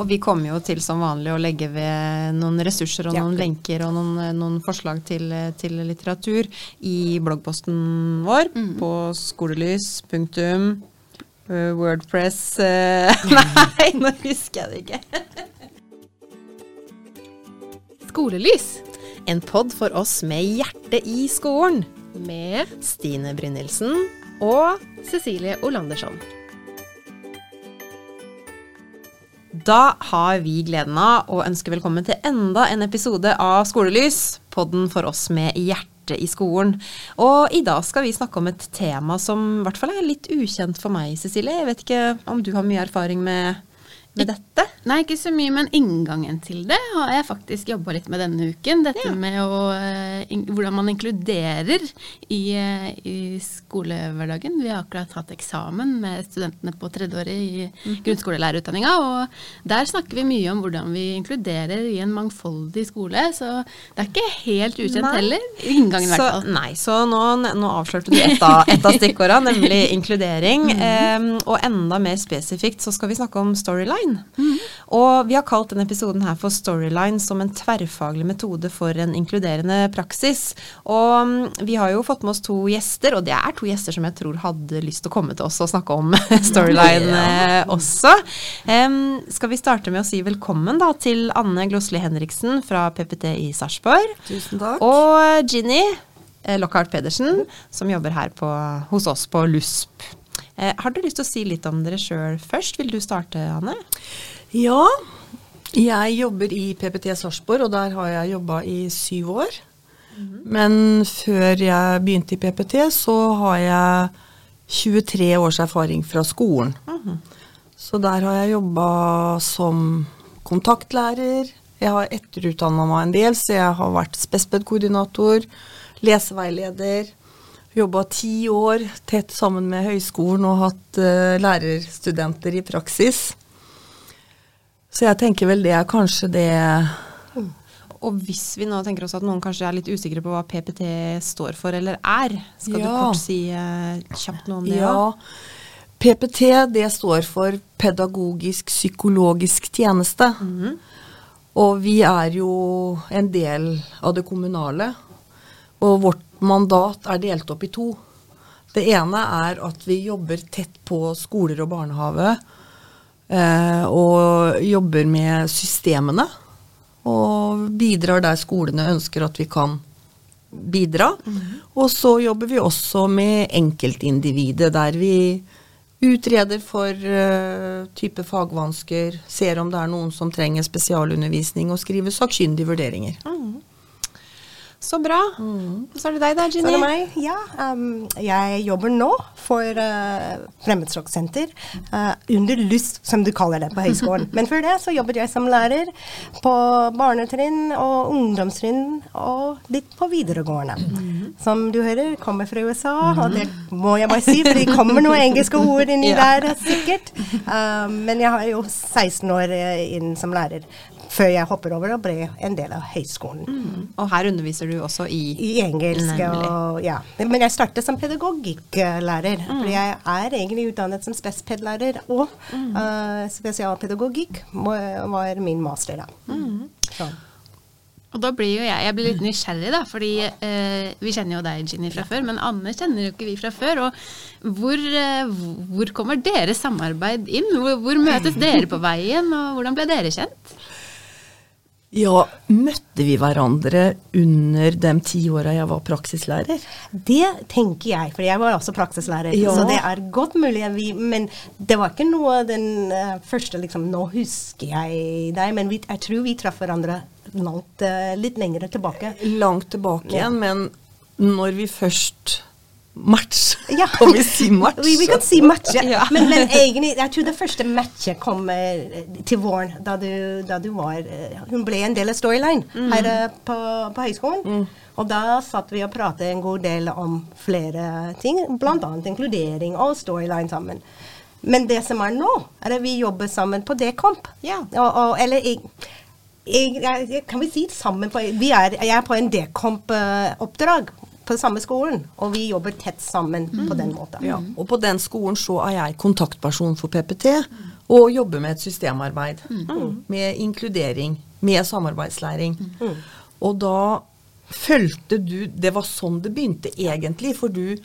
Og vi kommer jo til som vanlig å legge ved noen ressurser og Ja. noen lenker og noen, noen forslag til, til litteratur i bloggposten vår på skolelys. Punktum. eh, Wordpress eh, Nei, nå husker jeg det ikke. Skolelys En pod for oss med hjerte i skolen. med Stine Brynildsen. og Cecilie Olandersson. Da har vi gleden av å ønske velkommen til enda en episode av Skolelys, podden for oss med hjerte i skolen. Og i dag skal vi snakke om et tema som i hvert fall er litt ukjent for meg, Cecilie. Jeg vet ikke om du har mye erfaring med, med dette? Nei, ikke så mye, men inngangen til det har jeg faktisk jobba litt med denne uken. Dette Ja. med å, eh, in hvordan man inkluderer i, eh, i skolehverdagen. Vi har akkurat hatt eksamen med studentene på tredjeåret i grunnskolelærerutdanninga, og der snakker vi mye om hvordan vi inkluderer i en mangfoldig skole. Så det er ikke helt ukjent Nei. heller. Inngangen, i Så, hvert fall. nei, så nå, nå avslørte du et av, et av stikkordene, nemlig inkludering. Em, og enda mer spesifikt så skal vi snakke om storyline. Og vi har kalt denne episoden her for Storyline som en tverrfaglig metode for en inkluderende praksis. Og mm, vi har jo fått med oss to gjester, og det er to gjester som jeg tror hadde lyst til å komme til oss og snakke om storyline ja. også. Um, skal vi starte med å si velkommen da til Anne Glosli Henriksen fra PPT i Sarpsborg. Tusen takk. Og Ginny eh, Lockhart Pedersen, som jobber her på, hos oss på LUSP. Eh, har du lyst til å si litt om dere sjøl først? Vil du starte, Anne? Ja, jeg jobber i PPT Sarpsborg, og der har jeg jobba i syv år. Men før jeg begynte i PPT, så har jeg 23 års erfaring fra skolen. Så der har jeg jobba som kontaktlærer. Jeg har etterutdanna meg en del, så jeg har vært spesped-koordinator, leseveileder. Jobba ti år tett sammen med høyskolen og hatt uh, lærerstudenter i praksis. Så jeg tenker vel det er kanskje det Og hvis vi nå tenker oss at noen kanskje er litt usikre på hva PPT står for eller er, skal du kort si eh, kjapt noe om det? Ja. PPT det står for pedagogisk psykologisk tjeneste. Og vi er jo en del av det kommunale. Og vårt mandat er delt opp i to. Det ene er at vi jobber tett på skoler og barnehage. Eh, og jobber med systemene. Og bidrar der skolene ønsker at vi kan bidra. Og så jobber vi også med enkeltindividet, der vi utreder for eh, type fagvansker, ser om det er noen som trenger spesialundervisning, og skriver sakkyndige vurderinger. Så bra. Så er det deg da, Ginny. Så er det meg. Ja, um, jeg jobber nå for uh, Fremmedspråksenter uh, under lyst, som du kaller det på høyskolen. Men før det så jobbet jeg som lærer på barnetrinn og ungdomstrinn og litt på videregående. Som du hører, kommer fra USA, og det må jeg bare si, for det kommer noen engelske ord inni Ja. der sikkert. Um, men jeg har jo 16 år uh, inn som lærer før jeg hopper over og ble en del av høyskolen Og her underviser du også i i engelsk. Og, ja. Men jeg startet som pedagogikklærer. For jeg er egentlig utdannet som spesped-lærer, og uh, spesialpedagogikk var min master, da. Mm. Og da blir jo jeg, jeg blir litt nysgjerrig, da, fordi eh, vi kjenner jo deg, Ginny, fra før, men Anne kjenner jo ikke vi fra før. Og hvor, eh, hvor kommer deres samarbeid inn? Hvor, hvor møtes dere på veien, og hvordan ble dere kjent? Ja, møtte vi hverandre under de ti åra jeg var praksislærer? Det tenker jeg, for jeg var også praksislærer. Ja. Så det er godt mulig vi Men det var ikke noe den eh, første liksom Nå husker jeg deg, men vi, jeg tror vi traff hverandre langt, eh, litt lenger tilbake. Langt tilbake Ja. igjen, men når vi først match, Ja. kan vi si match? Vi, vi kan si match, Ja. men, men egentlig, jeg tror det første matchet kom eh, til våren, da du, da du var eh, Hun ble en del av Storyline her eh, på, på høyskolen. Og da satt vi og pratet en god del om flere ting, bl.a. inkludering og Storyline sammen. Men det som er nå, er at vi jobber sammen på D-Komp. Ja. Og, og, eller jeg, jeg, jeg, kan vi si sammen på vi er, Jeg er på en D-Comp-oppdrag på den samme skolen, og vi jobber tett sammen på den måten. Ja, og på den skolen så er jeg kontaktperson for PPT, og jobber med et systemarbeid. Med inkludering, med samarbeidslæring. Og da fulgte du Det var sånn det begynte egentlig, for du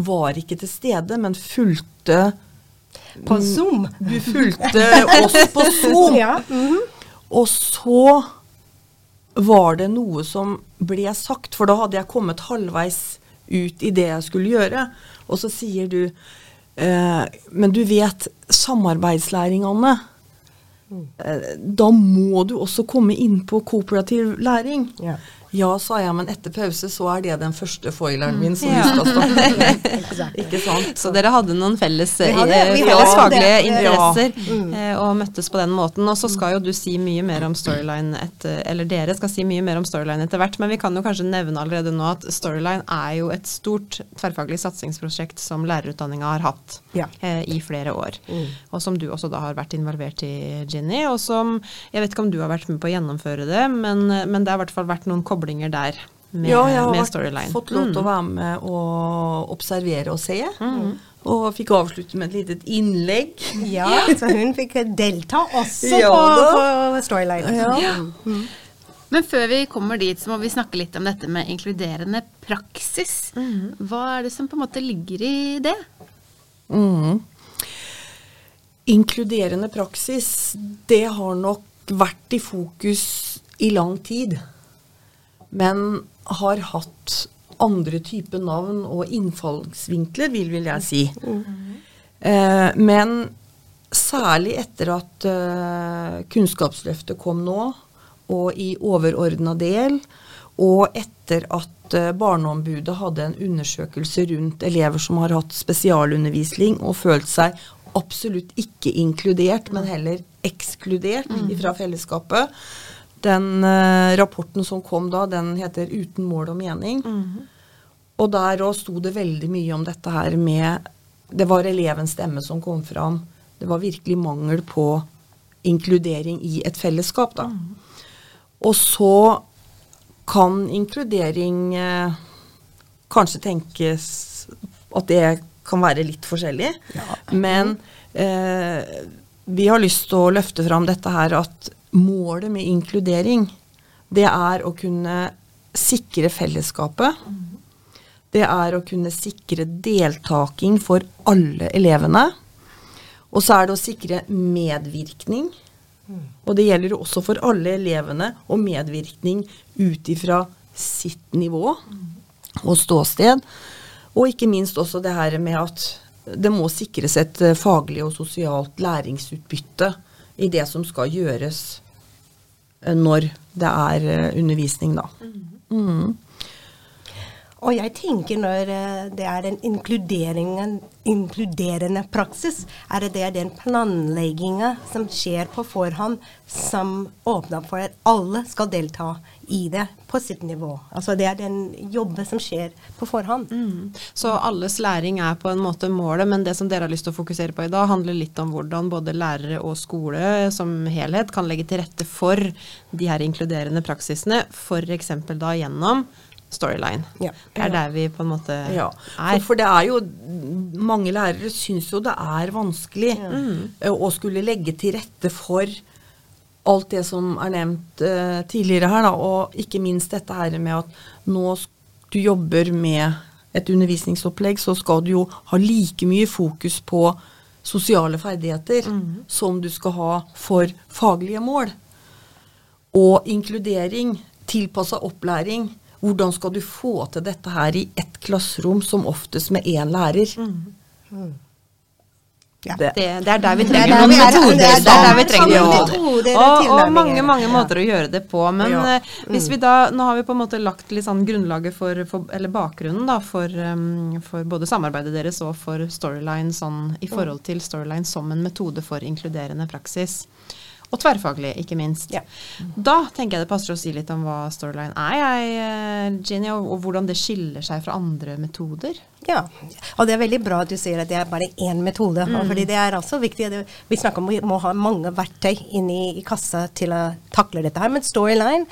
var ikke til stede, men fulgte På Zoom. Du fulgte oss på Zoom. Ja. mhm. Og så var det noe som ble sagt, for da hadde jeg kommet halvveis ut i det jeg skulle gjøre. Og så sier du eh, Men du vet, samarbeidslæring, Anne. Eh, da må du også komme inn på kooperativ læring. Ja. Ja, sa jeg, men etter pause så er det den første foileren min som Ja. skal starte Ikke sant? Så dere hadde noen felles, Vi hadde- eh, vi felles hadde faglige det. interesser Ja. eh, og møttes på den måten. Og så skal jo du si mye mer om storyline etter, eller dere skal si mye mer om storyline etter hvert, men vi kan jo kanskje nevne allerede nå at storyline er jo et stort tverrfaglig satsingsprosjekt som lærerutdanninga har hatt Ja. eh, i flere år. Og som du også da har vært involvert i, Ginny. Og som Jeg vet ikke om du har vært med på å gjennomføre det, men, men det har i hvert fall vært noen koblinger der med, ja, jeg har vært, storyline. fått lov til å Mm. være med og observere og se. Og fikk avslutte med et lite innlegg. Ja, så hun fikk delta også Ja på, på Storyline. Ja. Men før vi kommer dit, så må vi snakke litt om dette med inkluderende praksis. Hva er det som på en måte ligger i det? Mm. Inkluderende praksis, det har nok vært i fokus i lang tid. Men har hatt andre typer navn og innfallsvinkler, vil, vil jeg si. Eh, men særlig etter at eh, Kunnskapsløftet kom nå, og i overordna del, og etter at eh, Barneombudet hadde en undersøkelse rundt elever som har hatt spesialundervisning og følt seg absolutt ikke inkludert, men heller ekskludert fra fellesskapet. Den uh, rapporten som kom da, den heter 'Uten mål og mening'. Og der òg sto det veldig mye om dette her med Det var elevens stemme som kom fram. Det var virkelig mangel på inkludering i et fellesskap, da. Og så kan inkludering uh, kanskje tenkes at det kan være litt forskjellig. Men eh, vi har lyst til å løfte fram dette her at målet med inkludering, det er å kunne sikre fellesskapet. Det er å kunne sikre deltaking for alle elevene. Og så er det å sikre medvirkning. Og det gjelder jo også for alle elevene og medvirkning ut ifra sitt nivå og ståsted. Og ikke minst også det her med at det må sikres et eh, faglig og sosialt læringsutbytte i det som skal gjøres når det er eh, undervisning, da. Mm. Og jeg tenker når eh, det er en inkluderende praksis, er det den planlegginga som skjer på forhånd, som åpner for at alle skal delta i det på sitt nivå. Altså det er den jobben som skjer på forhånd. Så alles læring er på en måte målet, men det som dere har lyst til å fokusere på i dag, handler litt om hvordan både lærere og skole som helhet kan legge til rette for de her inkluderende praksisene, f.eks. da gjennom Storyline. Ja. Det er der vi på en måte Ja, er. for, for det er jo Mange lærere syns jo det er vanskelig ja. å skulle legge til rette for alt det som er nevnt uh, tidligere her, da, og ikke minst dette her med at nå du jobber med et undervisningsopplegg, så skal du jo ha like mye fokus på sosiale ferdigheter som du skal ha for faglige mål. Og inkludering, tilpassa opplæring. Hvordan skal du få til dette her i ett klasserom, som oftest med én lærer? Ja. Det, Det, det er der vi er trenger noen er- metoder. det er er der vi trenger noen metoder. og Og, mange mange Ja. måter å gjøre det på. Men Ja. mm. hvis vi da, nå har vi på en måte lagt litt sånn grunnlaget for, for eller bakgrunnen da, for, um, for både samarbeidet deres og for Storyline sånn, i forhold til Storyline som en metode for inkluderende praksis. Og tverrfaglig, ikke minst. Ja. Da tenker jeg det passer å si litt om hva Storyline er, jeg, eh, Ginny, og, og hvordan det skiller seg fra andre metoder. Ja, og det er veldig bra at du sier at det er bare én metode. Mm. Fordi det er også viktig. Det, vi snakker om vi må ha mange verktøy inni i kassa til å takle dette her. Men Storyline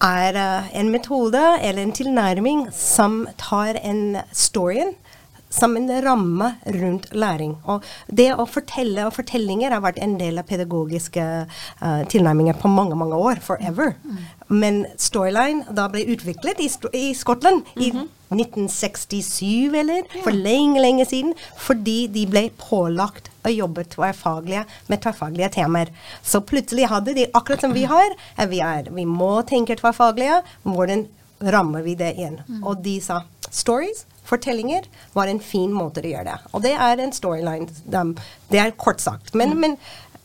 er uh, en metode eller en tilnærming som tar en storyen som en ramme rundt læring. Og det å fortelle og fortellinger har vært en del av pedagogiske uh, tilnærminger på mange, mange år. Forever. Men Storyline da ble utviklet i, i Skottland i 1967, eller? For lenge, lenge siden. Fordi de ble pålagt å jobbe tverrfaglige med tverrfaglige temaer. Så plutselig hadde de, akkurat som vi har, vi, er, vi må tenke tverrfaglige. Hvordan rammer vi det inn? Og de sa stories fortellinger var en fin måte å gjøre det. Og det er en storyline. Det er kort sagt. Men, men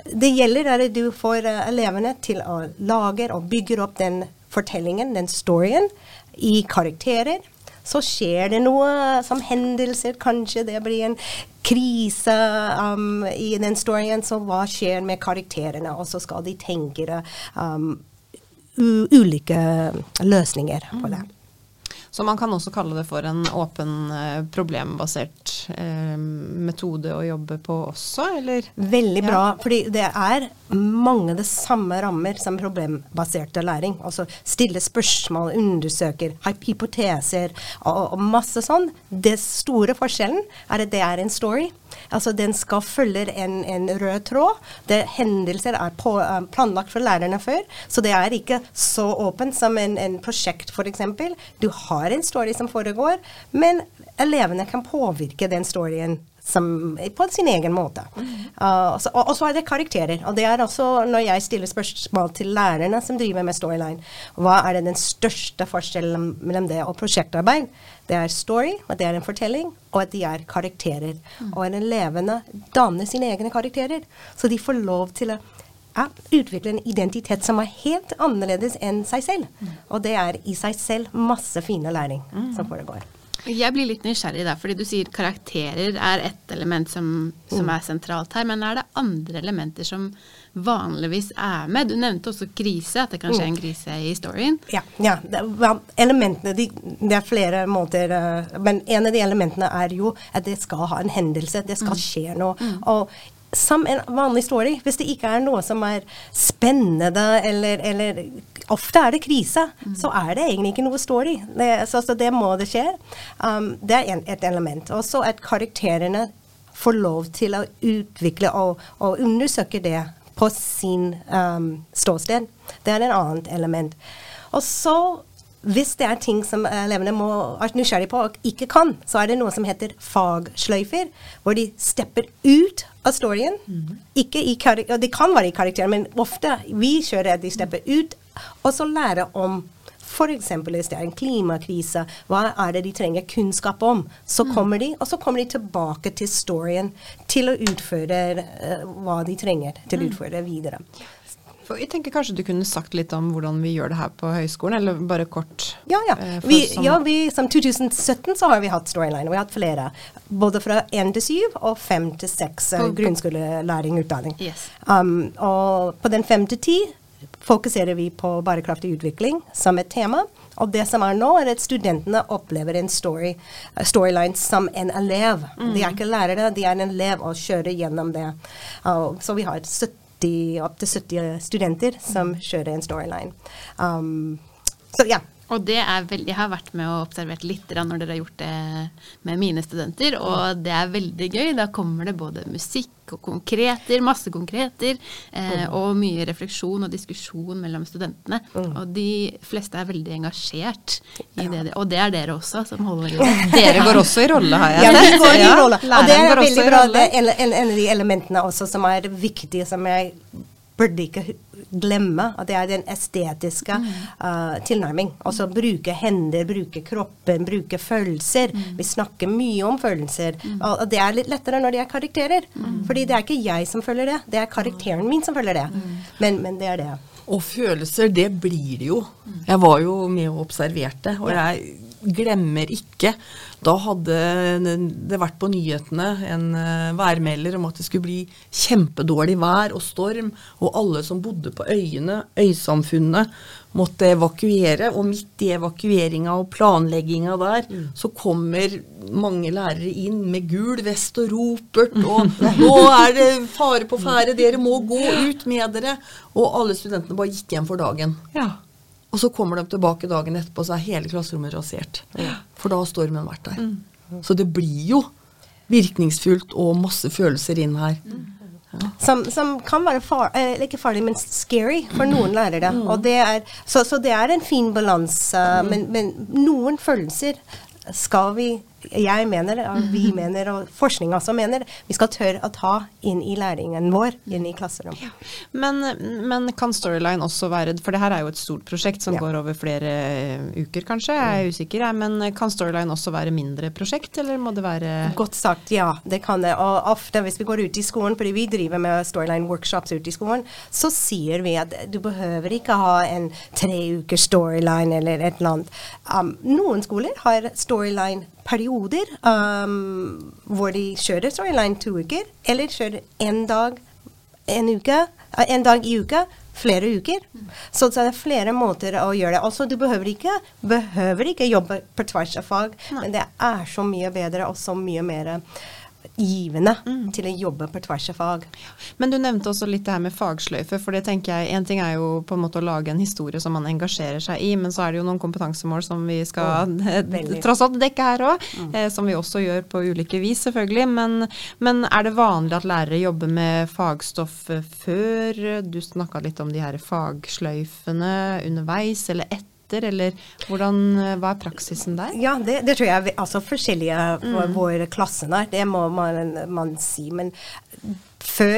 det gjelder at du får uh, elevene til å lage og bygge opp den fortellingen, den storyen, i karakterer. Så skjer det noe som hendelser, kanskje det blir en krise um, i den storyen. Så hva skjer med karakterene? Og så skal de tenke um, ulike løsninger på det. Så man kan også kalle det for en åpen, eh, problembasert eh, metode å jobbe på også, eller? Veldig bra, ja. fordi det er mange det samme rammer som problembaserte læring. Altså stille spørsmål, undersøker, hypoteser og, og masse sånn. Det store forskjellen er at det er en story. Altså Den skal følge en, en rød tråd. Det Hendelser er på, um, planlagt for lærerne før, så det er ikke så åpent som en, en prosjekt f.eks. Du har en story som foregår, men elevene kan påvirke den storyen som, på sin egen måte. Uh, så, og, og, så er det karakterer. Og det er også når jeg stiller spørsmål til lærerne som driver med Storyline, hva er det den største forskjellen mellom det og prosjektarbeid? Det er story, og det er en fortelling, og at de er karakterer. Mm. Og at elevene danner sine egne karakterer. Så de får lov til å ja, utvikle en identitet som er helt annerledes enn seg selv. Mm. Og det er i seg selv masse fine læring mm. som foregår. Jeg blir litt nysgjerrig der, fordi du sier karakterer er ett element som, som, er sentralt her. Men er det andre elementer som vanligvis er med? Du nevnte også krise, at det kan skje en krise i storyen. Ja, ja det, elementene de, det er flere måter uh, Men en av de elementene er jo at det skal ha en hendelse. Det skal mm. skje noe. Mm. Og som en vanlig story. Hvis det ikke er noe som er spennende, eller, eller Ofte er det krise, mm. så er det egentlig ikke noe story. Det, så, så, det må det skje. Um, det er en, et element. Og så at karakterene får lov til å utvikle og, og undersøke det på sin um, ståsted. Det er en annet element. Og så hvis det er ting som elevene må være nysgjerrige på og ikke kan, så er det noe som heter fagsløyfer, hvor de stepper ut av storyen. Mm. Ikke i og det kan være i karakter, men ofte vi kjører at de stepper ut, og så lære om F.eks. hvis det er en klimakrise, hva er det de trenger kunnskap om? Så mm. kommer de, og så kommer de tilbake til storyen til å utføre uh, hva de trenger til å mm. utføre videre. For jeg tenker kanskje du kunne sagt litt om hvordan vi gjør det her på høyskolen, eller bare kort? Ja, ja. Eh, vi, ja vi, som 2017 så har vi hatt Storyline, og vi har hatt flere. Både fra 1 til 7 og 5 til 6 uh, grunnskolelæring utdanning. Yes. Um, og på den 5 til 10 fokuserer vi på bærekraftig utvikling som et tema. Og det som er nå, er at studentene opplever en story, storyline som en elev. Mm. De er ikke lærere, de er en elev og kjører gjennom det. Uh, så vi har 70 opptil 70 studenter som kjører en storyline. Um, så ja. Og det er veldig, Jeg har vært med og observert litt når dere har gjort det med mine studenter, og det er veldig gøy. Da kommer det både musikk og konkreter, masse konkreter, eh, og mye refleksjon og diskusjon mellom studentene. Mm. Og de fleste er veldig engasjert i det. Og det er dere også, som holder i Dere går også i rolle, har jeg sett. Ja, vi går i rolle. Og det er veldig bra. Det er en, en av de elementene også som er viktige, som jeg burde ikke glemme at det er den estetiske mm. uh, tilnærming. Altså bruke hender, bruke kroppen, bruke følelser. Mm. Vi snakker mye om følelser. Mm. Og det er litt lettere når de er karakterer. Mm. Fordi det er ikke jeg som følger det, det er karakteren min som følger det. Mm. Men, men, det er det. Og følelser, det blir det jo. Jeg var jo med og observerte, og jeg glemmer ikke da hadde det vært på nyhetene en uh, værmelder om at det skulle bli kjempedårlig vær og storm, og alle som bodde på øyene, øysamfunnene, måtte evakuere. Og midt i evakueringa og planlegginga der, mm. så kommer mange lærere inn med gul vest og ropert, og 'nå er det fare på ferde, dere må gå ut med dere'. Og alle studentene bare gikk hjem for dagen. Ja. Og så kommer de tilbake dagen etterpå, så er hele klasserommet rasert. Ja. For da har stormen vært der. Mm. Så det blir jo virkningsfullt og masse følelser inn her. Som, som kan være far, eh, ikke farlig, men scary for noen lærere. Og det er, så, så det er en fin balanse, men, men noen følelser skal vi jeg mener, og vi mener, og forskninga også mener, vi skal tørre å ta inn i læringen vår, inn i klasserom. Men, men kan Storyline også være For det her er jo et stort prosjekt som Ja. går over flere eh, uker, kanskje. Jeg er usikker, jeg. Men kan Storyline også være mindre prosjekt, eller må det være Godt sagt, ja. Det kan det. Og ofte hvis vi går ut i skolen, fordi vi driver med storyline workshops ute i skolen, så sier vi at du behøver ikke ha en tre ukers storyline eller et eller annet. Um, noen skoler har storyline-perioder um, hvor de kjører storyline to uker, eller kjører en dag en uke, eh, en dag i uka, flere uker. Så det er flere måter å gjøre det. Altså, du behøver ikke, behøver ikke jobbe på tvers av fag, men det er så mye bedre og så mye mer givende til å jobbe på tvers av fag. Men du nevnte også litt det her med fagsløyfe, for det tenker jeg En ting er jo på en måte å lage en historie som man engasjerer seg i, men så er det jo noen kompetansemål som vi skal oh, tross alt dekke her òg, eh, som vi også gjør på ulike vis, selvfølgelig. Men, men er det vanlig at lærere jobber med fagstoff før? Du snakka litt om de her fagsløyfene underveis eller etter, eller hvordan, eh, hva er praksisen der? Ja, det, det tror jeg altså forskjellige for våre der, Det må man, man si. Men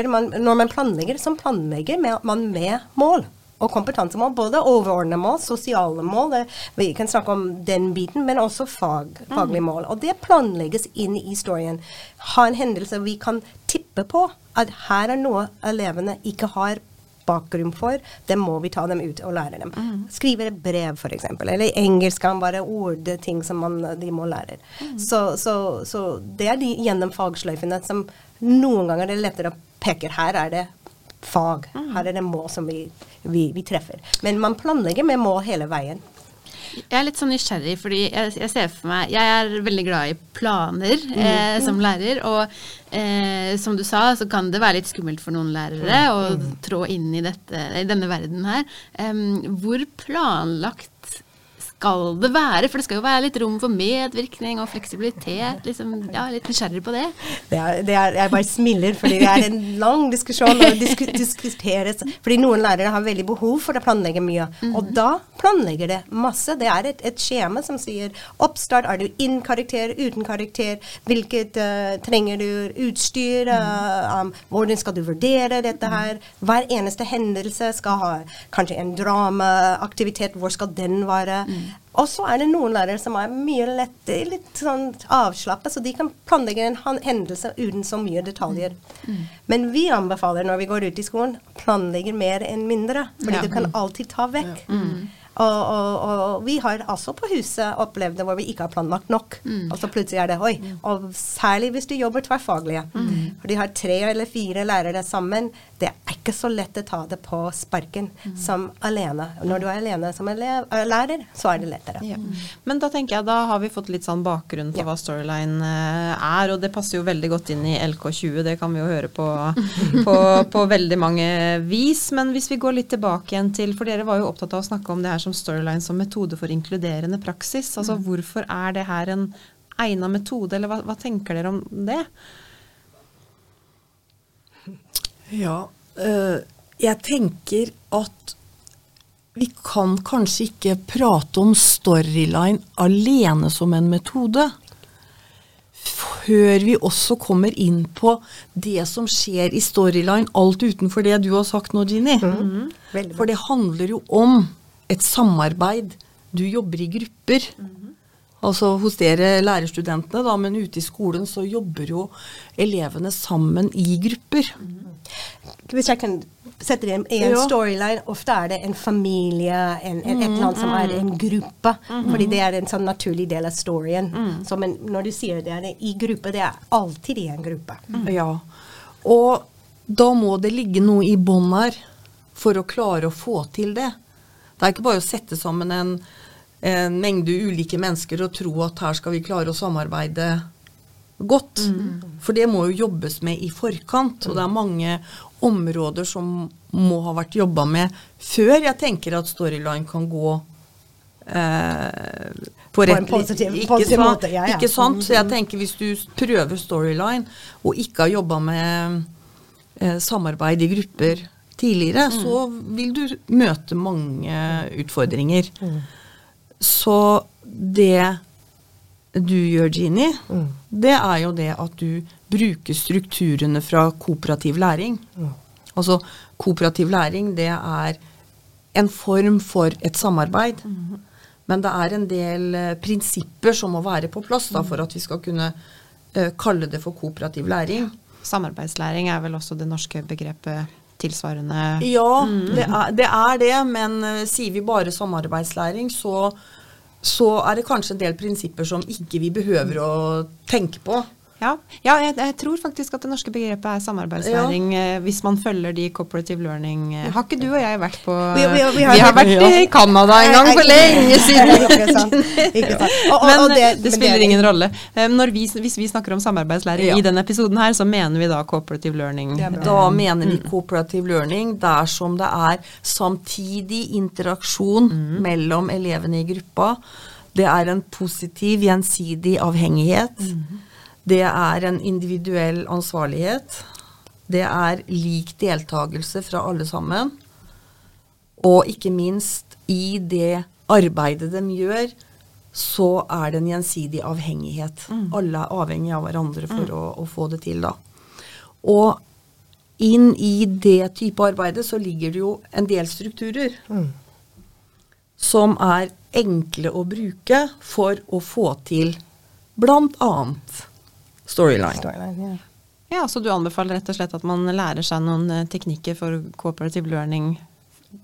man, når man planlegger, så planlegger man med mål. Og kompetansemål, både overordnede mål, sosiale mål, vi kan snakke om den biten, men også fag, faglige mål. Og det planlegges inn i historien. Ha en hendelse vi kan tippe på at her er noe elevene ikke har bakgrunn for, det må vi ta dem ut og lære dem. Skrive et brev, f.eks. Eller engelsk kan bare ord, ting som man, de må lære. Så, så, så det er de gjennom fagsløyfene som noen ganger det er lettere å peke her er det fag. Her er det mål som vi, vi, vi treffer. Men man planlegger med mål hele veien. Jeg er litt sånn nysgjerrig, fordi jeg, jeg ser for meg Jeg er veldig glad i planer eh, som lærer, og eh, som du sa, så kan det være litt skummelt for noen lærere å trå inn i, dette, i denne verden her. Um, hvor planlagt skal det være? For det skal jo være litt rom for medvirkning og fleksibilitet. Liksom, ja, litt nysgjerrig på det. Det er, det er, jeg bare smiler, fordi det er en lang diskusjon og disku, diskuteres. Fordi noen lærere har veldig behov for å planlegge mye. Og da planlegger det masse. Det er et, et skjema som sier oppstart, er du inn karakter, uten karakter, hvilket uh, trenger du utstyr, uh, um, hvordan skal du vurdere dette her. Hver eneste hendelse skal ha kanskje en dramaaktivitet, hvor skal den være? Og så er det noen lærere som er mye lett, litt sånn avslappet, så de kan planlegge en hendelse uten så mye detaljer. Men vi anbefaler når vi går ut i skolen, planlegger mer enn mindre. Fordi Ja. du kan alltid ta vekk. Og, og, og vi har altså på huset opplevd det hvor vi ikke har planlagt nok. Og så plutselig er det oi. Og særlig hvis du jobber tverrfaglige. For de har tre eller fire lærere sammen. Det er ikke så lett å ta det på sparken som alene. Når du er alene som elev, eh, lærer, så er det lettere. Ja. Men da tenker jeg da har vi fått litt sånn bakgrunn for Ja. hva Storyline eh, er, og det passer jo veldig godt inn i LK20, det kan vi jo høre på, på, på veldig mange vis. Men hvis vi går litt tilbake igjen til, for dere var jo opptatt av å snakke om det her som Storyline som metode for inkluderende praksis. Altså hvorfor er det her en egna metode, eller hva, hva tenker dere om det? Ja, øh, jeg tenker at vi kan kanskje ikke prate om storyline alene som en metode. Før vi også kommer inn på det som skjer i storyline, alt utenfor det du har sagt nå, Ginny. Mm -hmm. For det handler jo om et samarbeid. Du jobber i grupper. Altså hos dere lærerstudentene, da, men ute i skolen så jobber jo elevene sammen i grupper. Hvis jeg kan sette det i en storyline, ofte er det en familie, en, en, et eller annet som er en gruppe. Fordi det er en sånn naturlig del av storyen. Så men når du sier det er i gruppe, det er alltid i en gruppe. Ja. Og da må det ligge noe i bånn her for å klare å få til det. Det er ikke bare å sette sammen en, en mengde ulike mennesker og tro at her skal vi klare å samarbeide godt. For det må jo jobbes med i forkant, og det er mange områder som må ha vært jobba med før jeg tenker at Storyline kan gå eh, på, en positiv- ikke positiv sant? måte, ja, ja. Ikke sant? Så jeg tenker hvis du prøver storyline, og ikke har jobba med eh, samarbeid i grupper tidligere, så vil du møte mange utfordringer. Så det du gjør, Jeannie, det er jo det at du bruker strukturene fra kooperativ læring. Altså kooperativ læring, det er en form for et samarbeid. Men det er en del eh, prinsipper som må være på plass da, for at vi skal kunne eh, kalle det for kooperativ læring. Samarbeidslæring er vel også det norske begrepet tilsvarende Ja, det, er, det er det, men uh, sier vi bare samarbeidslæring, så, så er det kanskje en del prinsipper som ikke vi behøver å tenke på. Ja, ja jeg, jeg tror faktisk at det norske begrepet er samarbeidslæring ja. hvis man følger de cooperative learning eh, Har ikke du og jeg vært på Vi- vi- vi Vi har- vært vært i Canada en gang for lenge siden. Ikke sant? Ikke sant? Og- og- Men og det, men spiller er- ingen rolle. Eh, Når vi, hvis vi snakker om samarbeidslæring Ja. i denne episoden her, så mener vi da cooperative learning. Det. Da mener vi cooperative learning dersom det er samtidig interaksjon mellom elevene i gruppa. Det er en positiv gjensidig avhengighet. Det er en individuell ansvarlighet. Det er lik deltakelse fra alle sammen. Og ikke minst i det arbeidet de gjør, så er det en gjensidig avhengighet. Alle er avhengig av hverandre for å, å få det til, da. Og inn i det type arbeidet så ligger det jo en del strukturer som er enkle å bruke for å få til bl.a. storyline. Storyline, ja. Ja, Så du anbefaler rett og slett at man lærer seg noen eh, teknikker for cooperative learning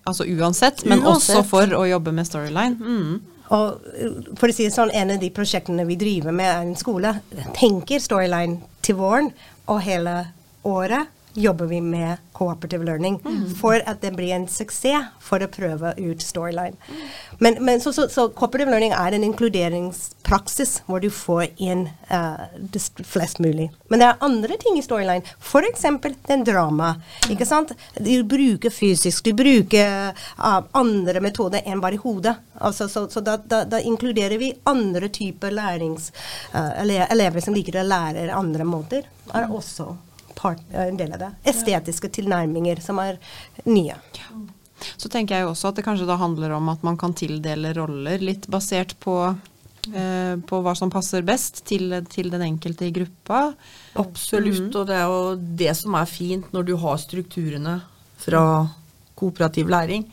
altså uansett, men Uansett. også for å jobbe med storyline? Mm. Og for å si det sånn, en av de prosjektene vi driver med, er en skole. Tenker storyline til våren, og hele året jobber vi med cooperative learning for at det blir en suksess for å prøve ut storyline. Men, men så, så, så cooperative learning er en inkluderingspraksis hvor du får inn uh, det flest mulig. Men det er andre ting i storyline, f.eks. den drama. ikke sant? Du bruker fysisk, du bruker uh, andre metoder enn bare hodet. Altså, så så da, da, da inkluderer vi andre typer lærings... uh, ele elever som liker å lære andre måter, er også part, en del av det. Estetiske tilnærminger som er nye. Så tenker jeg jo også at det kanskje da handler om at man kan tildele roller litt basert på, eh, på hva som passer best til, til den enkelte i gruppa. Absolutt, og det er jo det som er fint når du har strukturene fra kooperativ læring.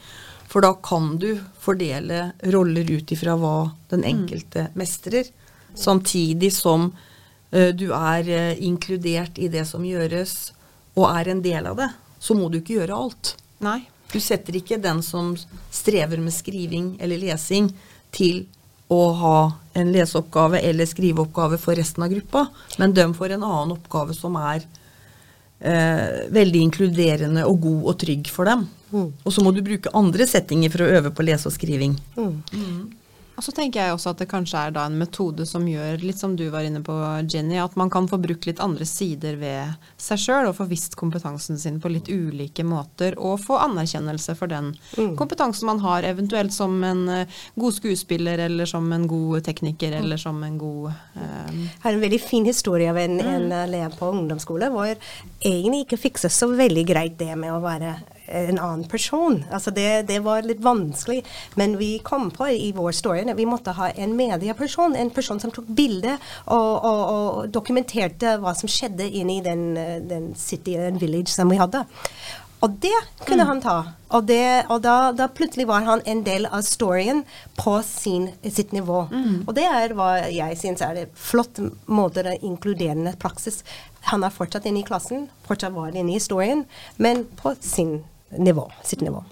For da kan du fordele roller ut ifra hva den enkelte mestrer, samtidig som eh, du er eh, inkludert i det som gjøres, og er en del av det. Så må du ikke gjøre alt. Nei. Du setter ikke den som strever med skriving eller lesing, til å ha en leseoppgave eller skriveoppgave for resten av gruppa, men døm får en annen oppgave som er eh, veldig inkluderende og god og trygg for dem. Og så må du bruke andre settinger for å øve på lese og skriving. Og så tenker jeg også at det kanskje er da en metode som gjør, litt som du var inne på Jenny, at man kan få brukt litt andre sider ved seg sjøl og få visst kompetansen sin på litt ulike måter, og få anerkjennelse for den kompetansen man har, eventuelt som en eh, god skuespiller, eller som en god tekniker, eller som en god um Jeg har en veldig fin historie av en, en elev på ungdomsskole hvor egentlig ikke fikset så veldig greit det med å være en annen person. Altså det, det var litt vanskelig, men vi kom på i vår story at vi måtte ha en medieperson, en person som tok bilde og, og, og dokumenterte hva som skjedde inne i den, den city, and village som vi hadde. Og det kunne han ta. Og, det, og da, da plutselig var han en del av storyen på sin, sitt nivå. Og det er hva jeg syns er en flott måte av inkluderende praksis. Han er fortsatt inne i klassen, fortsatt var inne i historien, men på sin nivå, sitt nivå.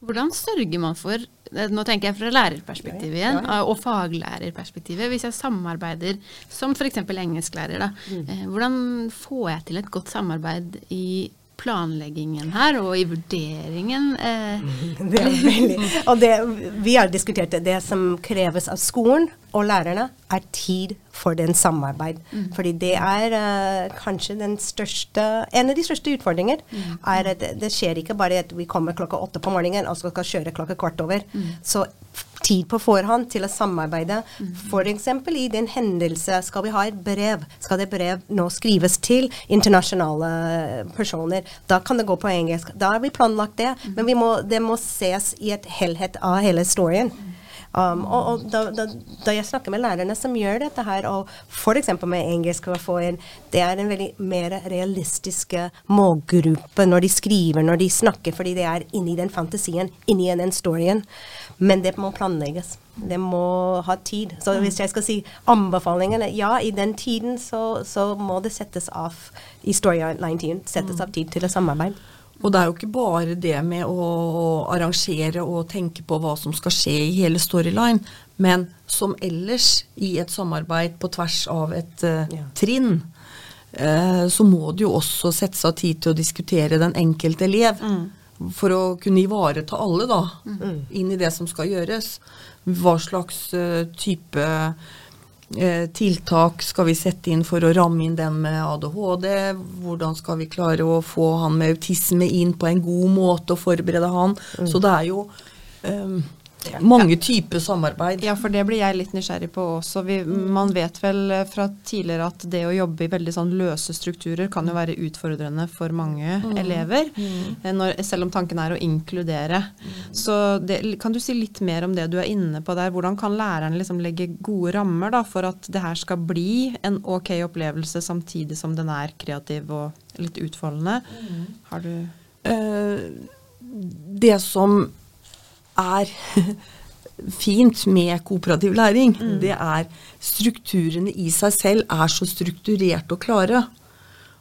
Hvordan sørger man for eh, Nå tenker jeg fra lærerperspektivet igjen, eh, og faglærerperspektivet. Hvis jeg samarbeider som f.eks. engelsklærer, da. eh, Hvordan får jeg til et godt samarbeid i planleggingen her, og i vurderingen? Eh, Det er veldig, og det, vi har diskutert det, det som kreves av skolen og lærerne er tid for den samarbeid. Fordi det er uh, kanskje den største En av de største utfordringer er at det, det skjer ikke bare at vi kommer klokka åtte på morgenen og skal kjøre klokka kvart over. Så tid på forhånd til å samarbeide. F.eks. i den hendelse skal vi ha et brev. Skal det brev nå skrives til internasjonale personer? Da kan det gå på engelsk. Da har vi planlagt det. Men vi må, det må ses i et helhet av hele historien. Um, og og da, da, da jeg snakker med lærerne som gjør dette her, og f.eks. med engelsk en, Det er en veldig mer realistisk målgruppe når de skriver, når de snakker, fordi det er inni den fantasien, inni den storyen. Men det må planlegges. Det må ha tid. Så hvis jeg skal si anbefalingene Ja, i den tiden så, så må det settes av i storyline-tiden settes av tid til et samarbeid. Og det er jo ikke bare det med å arrangere og tenke på hva som skal skje i hele storyline, men som ellers i et samarbeid på tvers av et uh, Ja. trinn, uh, så må det jo også settes av tid til å diskutere den enkelte elev. For å kunne ivareta alle da, inn i det som skal gjøres. Hva slags uh, type tiltak skal vi sette inn for å ramme inn den med ADHD? Hvordan skal vi klare å få han med autisme inn på en god måte og forberede han? Så det er jo eh, mange typer samarbeid. Ja, for det blir jeg litt nysgjerrig på også. Vi, man vet vel eh, fra tidligere at det å jobbe i veldig sånn løse strukturer kan jo være utfordrende for mange elever. Mm. Når, selv om tanken er å inkludere. Så det, kan du si litt mer om det du er inne på der? Hvordan kan læreren liksom legge gode rammer da, for at det her skal bli en ok opplevelse samtidig som den er kreativ og litt utfoldende? Har du uh, det som er fint med kooperativ læring, det er strukturene i seg selv er så strukturerte og klare.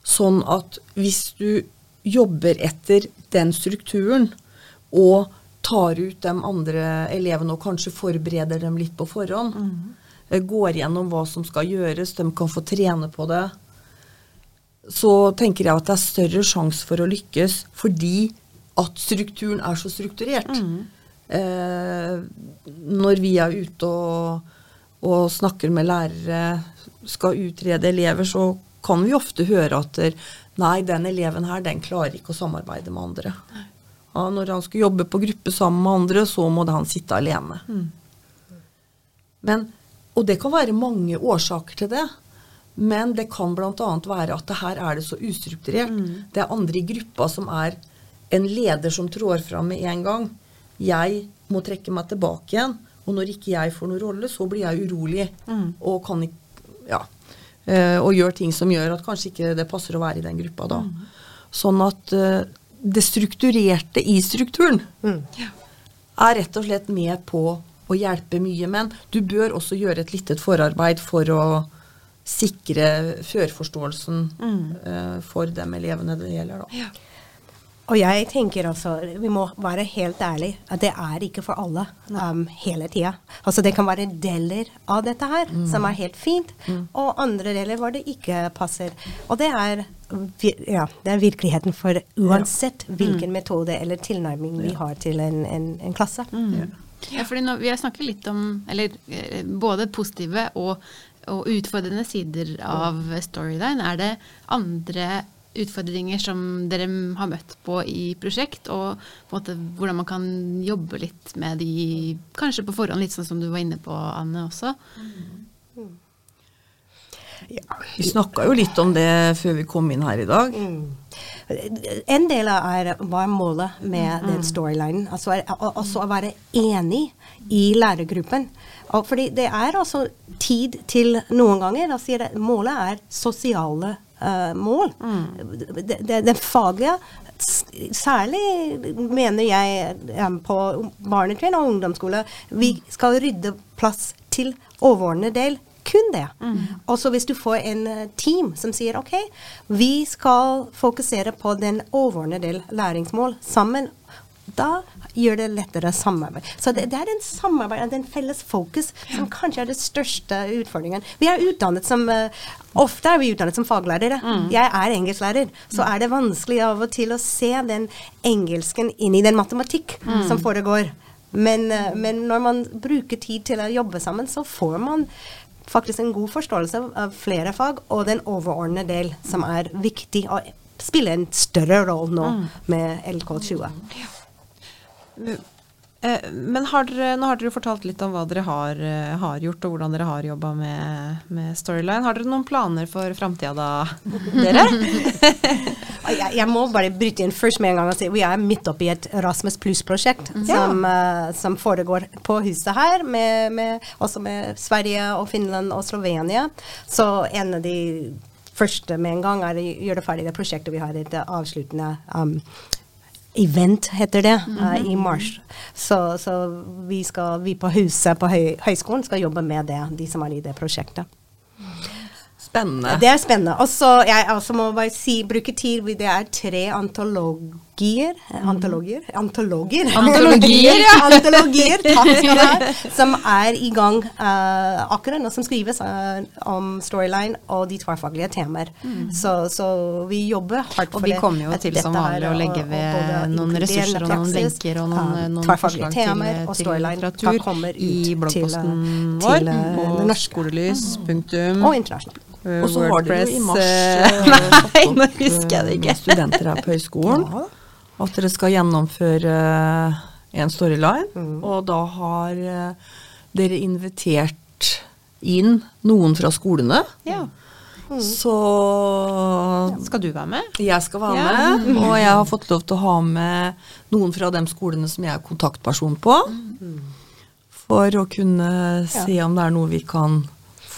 Sånn at hvis du jobber etter den strukturen og tar ut de andre elevene og kanskje forbereder dem litt på forhånd, mm. går gjennom hva som skal gjøres, de kan få trene på det, så tenker jeg at det er større sjanse for å lykkes fordi at strukturen er så strukturert. Eh, når vi er ute og, og snakker med lærere, skal utrede elever, så kan vi ofte høre at nei, den eleven her, den klarer ikke å samarbeide med andre. Ja, når han skal jobbe på gruppe sammen med andre, så må det han sitte alene. Men, og det kan være mange årsaker til det. Men det kan bl.a. være at det her er det så ustrukturert. Det er andre i gruppa som er en leder som trår fram med en gang. Jeg må trekke meg tilbake igjen. Og når ikke jeg får noen rolle, så blir jeg urolig og kan ikke Ja. eh, og gjør ting som gjør at kanskje ikke det passer å være i den gruppa da. Sånn at eh, det strukturerte i strukturen er rett og slett med på å hjelpe mye. Men du bør også gjøre et lite forarbeid for å sikre førforståelsen eh, for de elevene det gjelder. Da. Og jeg tenker også, vi må være helt ærlige, at det er ikke for alle um, hele tida. Altså det kan være deler av dette her som er helt fint, og andre deler hvor det ikke passer. Og det er, ja, det er virkeligheten for uansett hvilken metode eller tilnærming vi har til en, en, en klasse. Ja, fordi nå, vi har snakket litt om eller, eh, både positive og, og utfordrende sider av Storyline. Er det andre utfordringer som dere har møtt på i prosjekt, og på en måte, hvordan man kan jobbe litt med de kanskje på forhånd, litt sånn som du var inne på, Anne, også? Vi snakka jo litt om det før vi kom inn her i dag. En del av er hva er målet med den storylinen. Altså altså å være enig i lærergruppen. Fordi det er altså tid til noen ganger da sier det, Målet er sosiale eh, mål. Det, det, det faglige Særlig mener jeg på barnetrinn og ungdomsskole. Vi skal rydde plass til overordnet del kun det. Og så hvis du får en eh, team som sier ok, vi skal fokusere på den overordnede del læringsmål sammen, da gjør det lettere samarbeid. Så det, det er en samarbeid, en felles fokus, som kanskje er den største utfordringen. Vi er utdannet som eh, Ofte er vi utdannet som faglærere. Jeg er engelsklærer. Så er det vanskelig av og til å se den engelsken inn i den matematikk som foregår Men, eh, men når man bruker tid til å jobbe sammen, så får man faktisk en god forståelse av flere fag, og den overordnede del som er viktig og spiller en større rolle nå med LK20. Eh, Men har dere, nå har dere fortalt litt om hva dere har, eh, har gjort, og hvordan dere har jobba med, med Storyline. Har dere noen planer for framtida da, dere? Jeg, jeg må bare bryte inn først med en gang og si vi er midt oppi et Rasmus Pluss-prosjekt som, eh, som foregår på huset her, med, med, også med Sverige og Finland og Slovenia. Så en av de første med en gang er å gjøre ferdig det prosjektet vi har et avsluttende um, event, heter det, eh, i mars. Så, så vi, skal, vi på huset på høy, høyskolen skal jobbe med det, de som er i det prosjektet. Spennende. Det er spennende. Og så jeg altså må bare si, bruke tid Det er tre antologier Antologier? Antologer. Antologier, ja. Antologier, takk skal du ha. Som er i gang uh, akkurat nå, som skrives uh, om storyline og de tverrfaglige temaer. Så, så vi jobber hardt for det. Og vi kommer jo til som vanlig å legge og ved noen ressurser og noen lenker og noen, uh, noen forslag temaer til storyline da litteratur kommer ut i til, bloggposten eh, vår til, eh, på skolelys. Punktum. Og internasjonalt. eh, Og så har det jo i mars eh, eh, Nei, nå husker jeg det eh, ikke. studenter her på høyskolen. At dere skal gjennomføre en storyline. Mm. Og da har eh, dere invitert inn noen fra skolene. Ja. Så Skal du være med? jeg skal være Ja. med, og jeg har fått lov til å ha med noen fra de skolene som jeg er kontaktperson på. For å kunne se om det er noe vi kan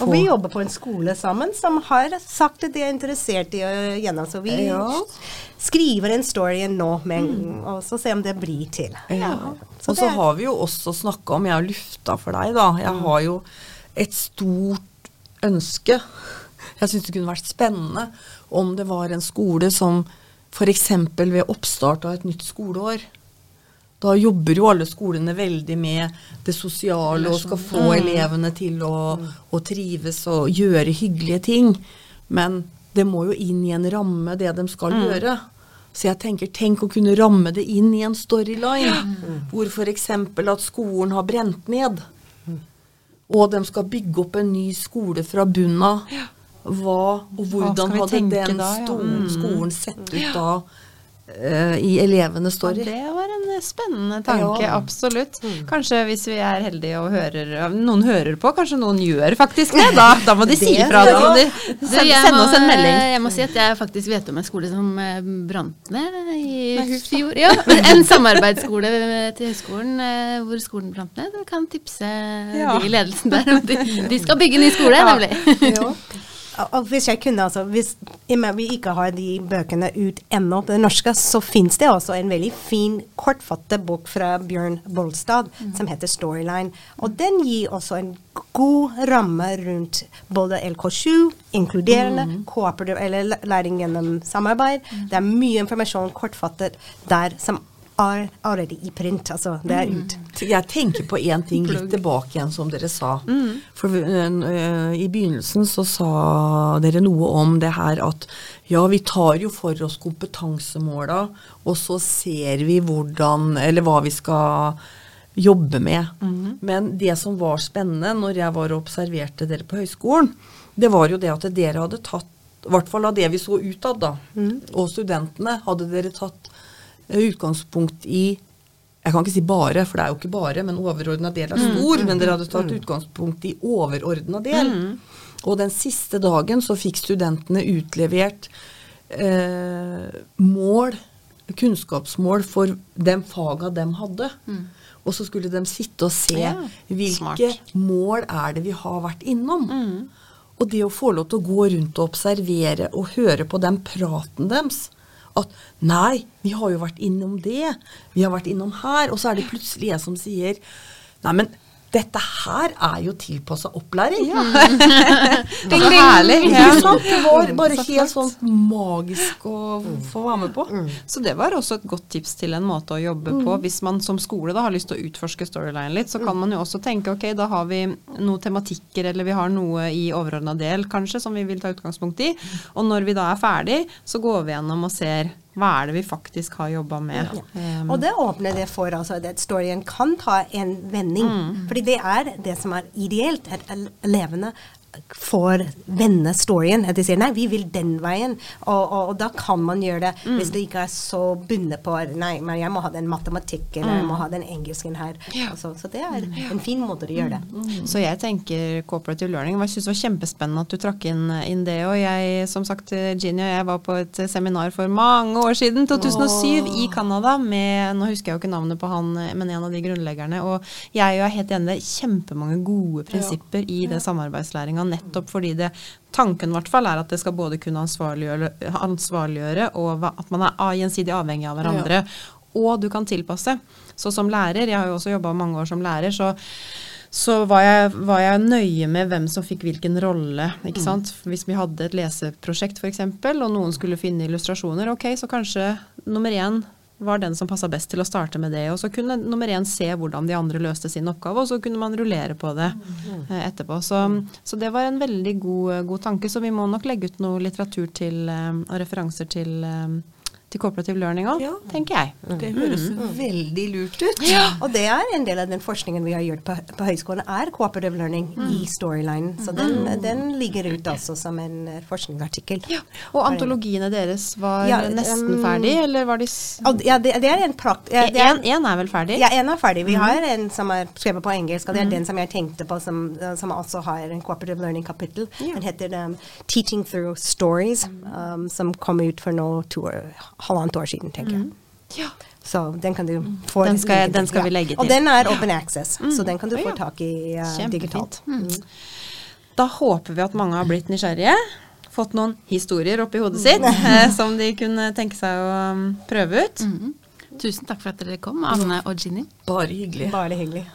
få Og vi jobber på en skole sammen som har sagt at de er interessert i å gjennom. Så vi Ja. skriver en story nå, men, mm. og så se om det blir til. Ja. Så Og så er- har vi jo også snakka om, jeg har lufta for deg, da. Jeg har jo et stort ønske. Jeg syns det kunne vært spennende om det var en skole som f.eks. ved oppstart av et nytt skoleår. Da jobber jo alle skolene veldig med det sosiale og skal få elevene til å, å trives og gjøre hyggelige ting. Men det må jo inn i en ramme, det de skal gjøre. Så jeg tenker, tenk å kunne ramme det inn i en storyline. Hvor f.eks. at skolen har brent ned. Og de skal bygge opp en ny skole fra bunnen av. Hva og hvordan Hva hadde den da, ja? Mm. skolen sett ut da eh, i elevenes Ja, det var en spennende tanke, Ja. absolutt. Kanskje hvis vi er heldige og hører Noen hører på, kanskje noen gjør faktisk det. Da, da må de si ifra. De sende må, oss en melding. jeg må si at jeg faktisk vet om en skole som eh, brant ned i fjor. Ja, en samarbeidsskole til høyskolen eh, hvor skolen brant ned. Du kan tipse Ja. de i ledelsen der. De, de skal bygge ny skole, nemlig. Og- Og hvis jeg kunne, altså, hvis vi ikke har de bøkene ut ennå på det norske, så fins det også en veldig fin, kortfattet bok fra Bjørn Bolstad som heter 'Storyline'. Og den gir også en god ramme rundt både LK7, inkluderende, kooperativ eller læring gjennom samarbeid. Det er mye informasjon kortfattet der som er allerede i print. Altså, det er ut. Jeg tenker på én ting litt tilbake igjen, som dere sa. For uh, i begynnelsen så sa dere noe om det her at ja, vi tar jo for oss kompetansemåla, og så ser vi hvordan, eller hva vi skal jobbe med. Men det som var spennende når jeg var og observerte dere på høyskolen, det var jo det at dere hadde tatt, i hvert fall av det vi så utad da, og studentene, hadde dere tatt utgangspunkt i jeg kan ikke si bare, for det er jo ikke bare, men overordna del er stor. Men dere hadde tatt utgangspunkt i overordna del. Og den siste dagen så fikk studentene utlevert eh, mål, kunnskapsmål for de faga de hadde. Og så skulle de sitte og se Ja, hvilke smart. mål er det vi har vært innom. Og det å få lov til å gå rundt og observere og høre på den praten deres At nei, vi har jo vært innom det, vi har vært innom her. Og så er det plutselig jeg som sier Nei, men dette her er jo tilpassa opplæring. Det er herlig. Ja. Det var bare helt sånn magisk å få være med på. Så det var også et godt tips til en måte å jobbe på. Hvis man som skole da har lyst til å utforske storyline litt, så kan man jo også tenke ok, da har vi noen tematikker eller vi har noe i overordna del kanskje som vi vil ta utgangspunkt i. Og når vi da er ferdig, så går vi gjennom og ser hva er det vi faktisk har jobba med? Um, Og det åpner det for altså, at storyen kan ta en vending. Mm. Fordi det er det som er ideelt, et elevene får vende storyen. At de sier nei, vi vil den veien. Og, og, og da kan man gjøre det. Mm. Hvis du ikke er så bundet på nei, men jeg må ha den matematikken eller jeg Mm. må ha den engelsken her. Ja. så det er en fin måte å gjøre Mm. det. Så jeg tenker cooperative learning. Jeg syns det var kjempespennende at du trakk inn, inn det. Og jeg, som sagt, Ginny og jeg var på et seminar for mange år siden, 2007, i Canada, med Nå husker jeg jo ikke navnet på han, men en av de grunnleggerne. Og jeg er helt enig, det er kjempemange gode prinsipper i det samarbeidslæringa, nettopp fordi det Tanken i hvert fall er at det skal både kunne ansvarliggjøre, ansvarliggjøre og at man er gjensidig avhengig av hverandre. Og du kan tilpasse. Så som lærer, jeg har jo også jobba mange år som lærer, så så var jeg, var jeg nøye med hvem som fikk hvilken rolle. ikke sant? Hvis vi hadde et leseprosjekt f.eks., og noen skulle finne illustrasjoner, ok, så kanskje nummer én var den som passa best til å starte med det. Og så kunne nummer én se hvordan de andre løste sin oppgave, og så kunne man rullere på det eh, etterpå. Så, så det var en veldig god, god tanke. Så vi må nok legge ut noe litteratur til, eh, og referanser til, eh, til cooperative learning òg, Ja. tenker jeg. Det høres veldig lurt ut. Og det er en del av den forskningen vi har gjort på, på høyskolen, er cooperative learning Mm. i storyline. Så den, den ligger ut altså som en forskningsartikkel. forskningsartikkel. Og antologiene deres var Ja, nesten um, ferdig, eller var de ja, det, det er en prakt... Ja, det er, En, en er vel ferdig? Ja, en er ferdig. Vi Mhm. har en som er skrevet på engelsk, og det er den som jeg tenkte på, som, som også har en cooperative learning-kapittel. Ja. Den heter um, 'Teaching Through Stories', um, som kom ut for nå to år, halvannet år siden, tenker jeg. Ja. Så den kan du få Den skal jeg- den til. skal vi legge Og den er open access, så den kan du få tak i uh, digitalt. Mm. Da håper vi at mange har blitt nysgjerrige. Fått noen historier oppi hodet sitt eh, som de kunne tenke seg å um, prøve ut. Mm. Tusen takk for at dere kom, Anne og Ginny. Bare hyggelig. Bare hyggelig.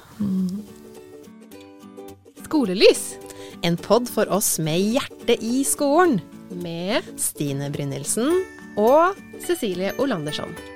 Skolelys En pod for oss med hjerte i skolen. med Stine Brynildsen. Og Cecilie Olandersson.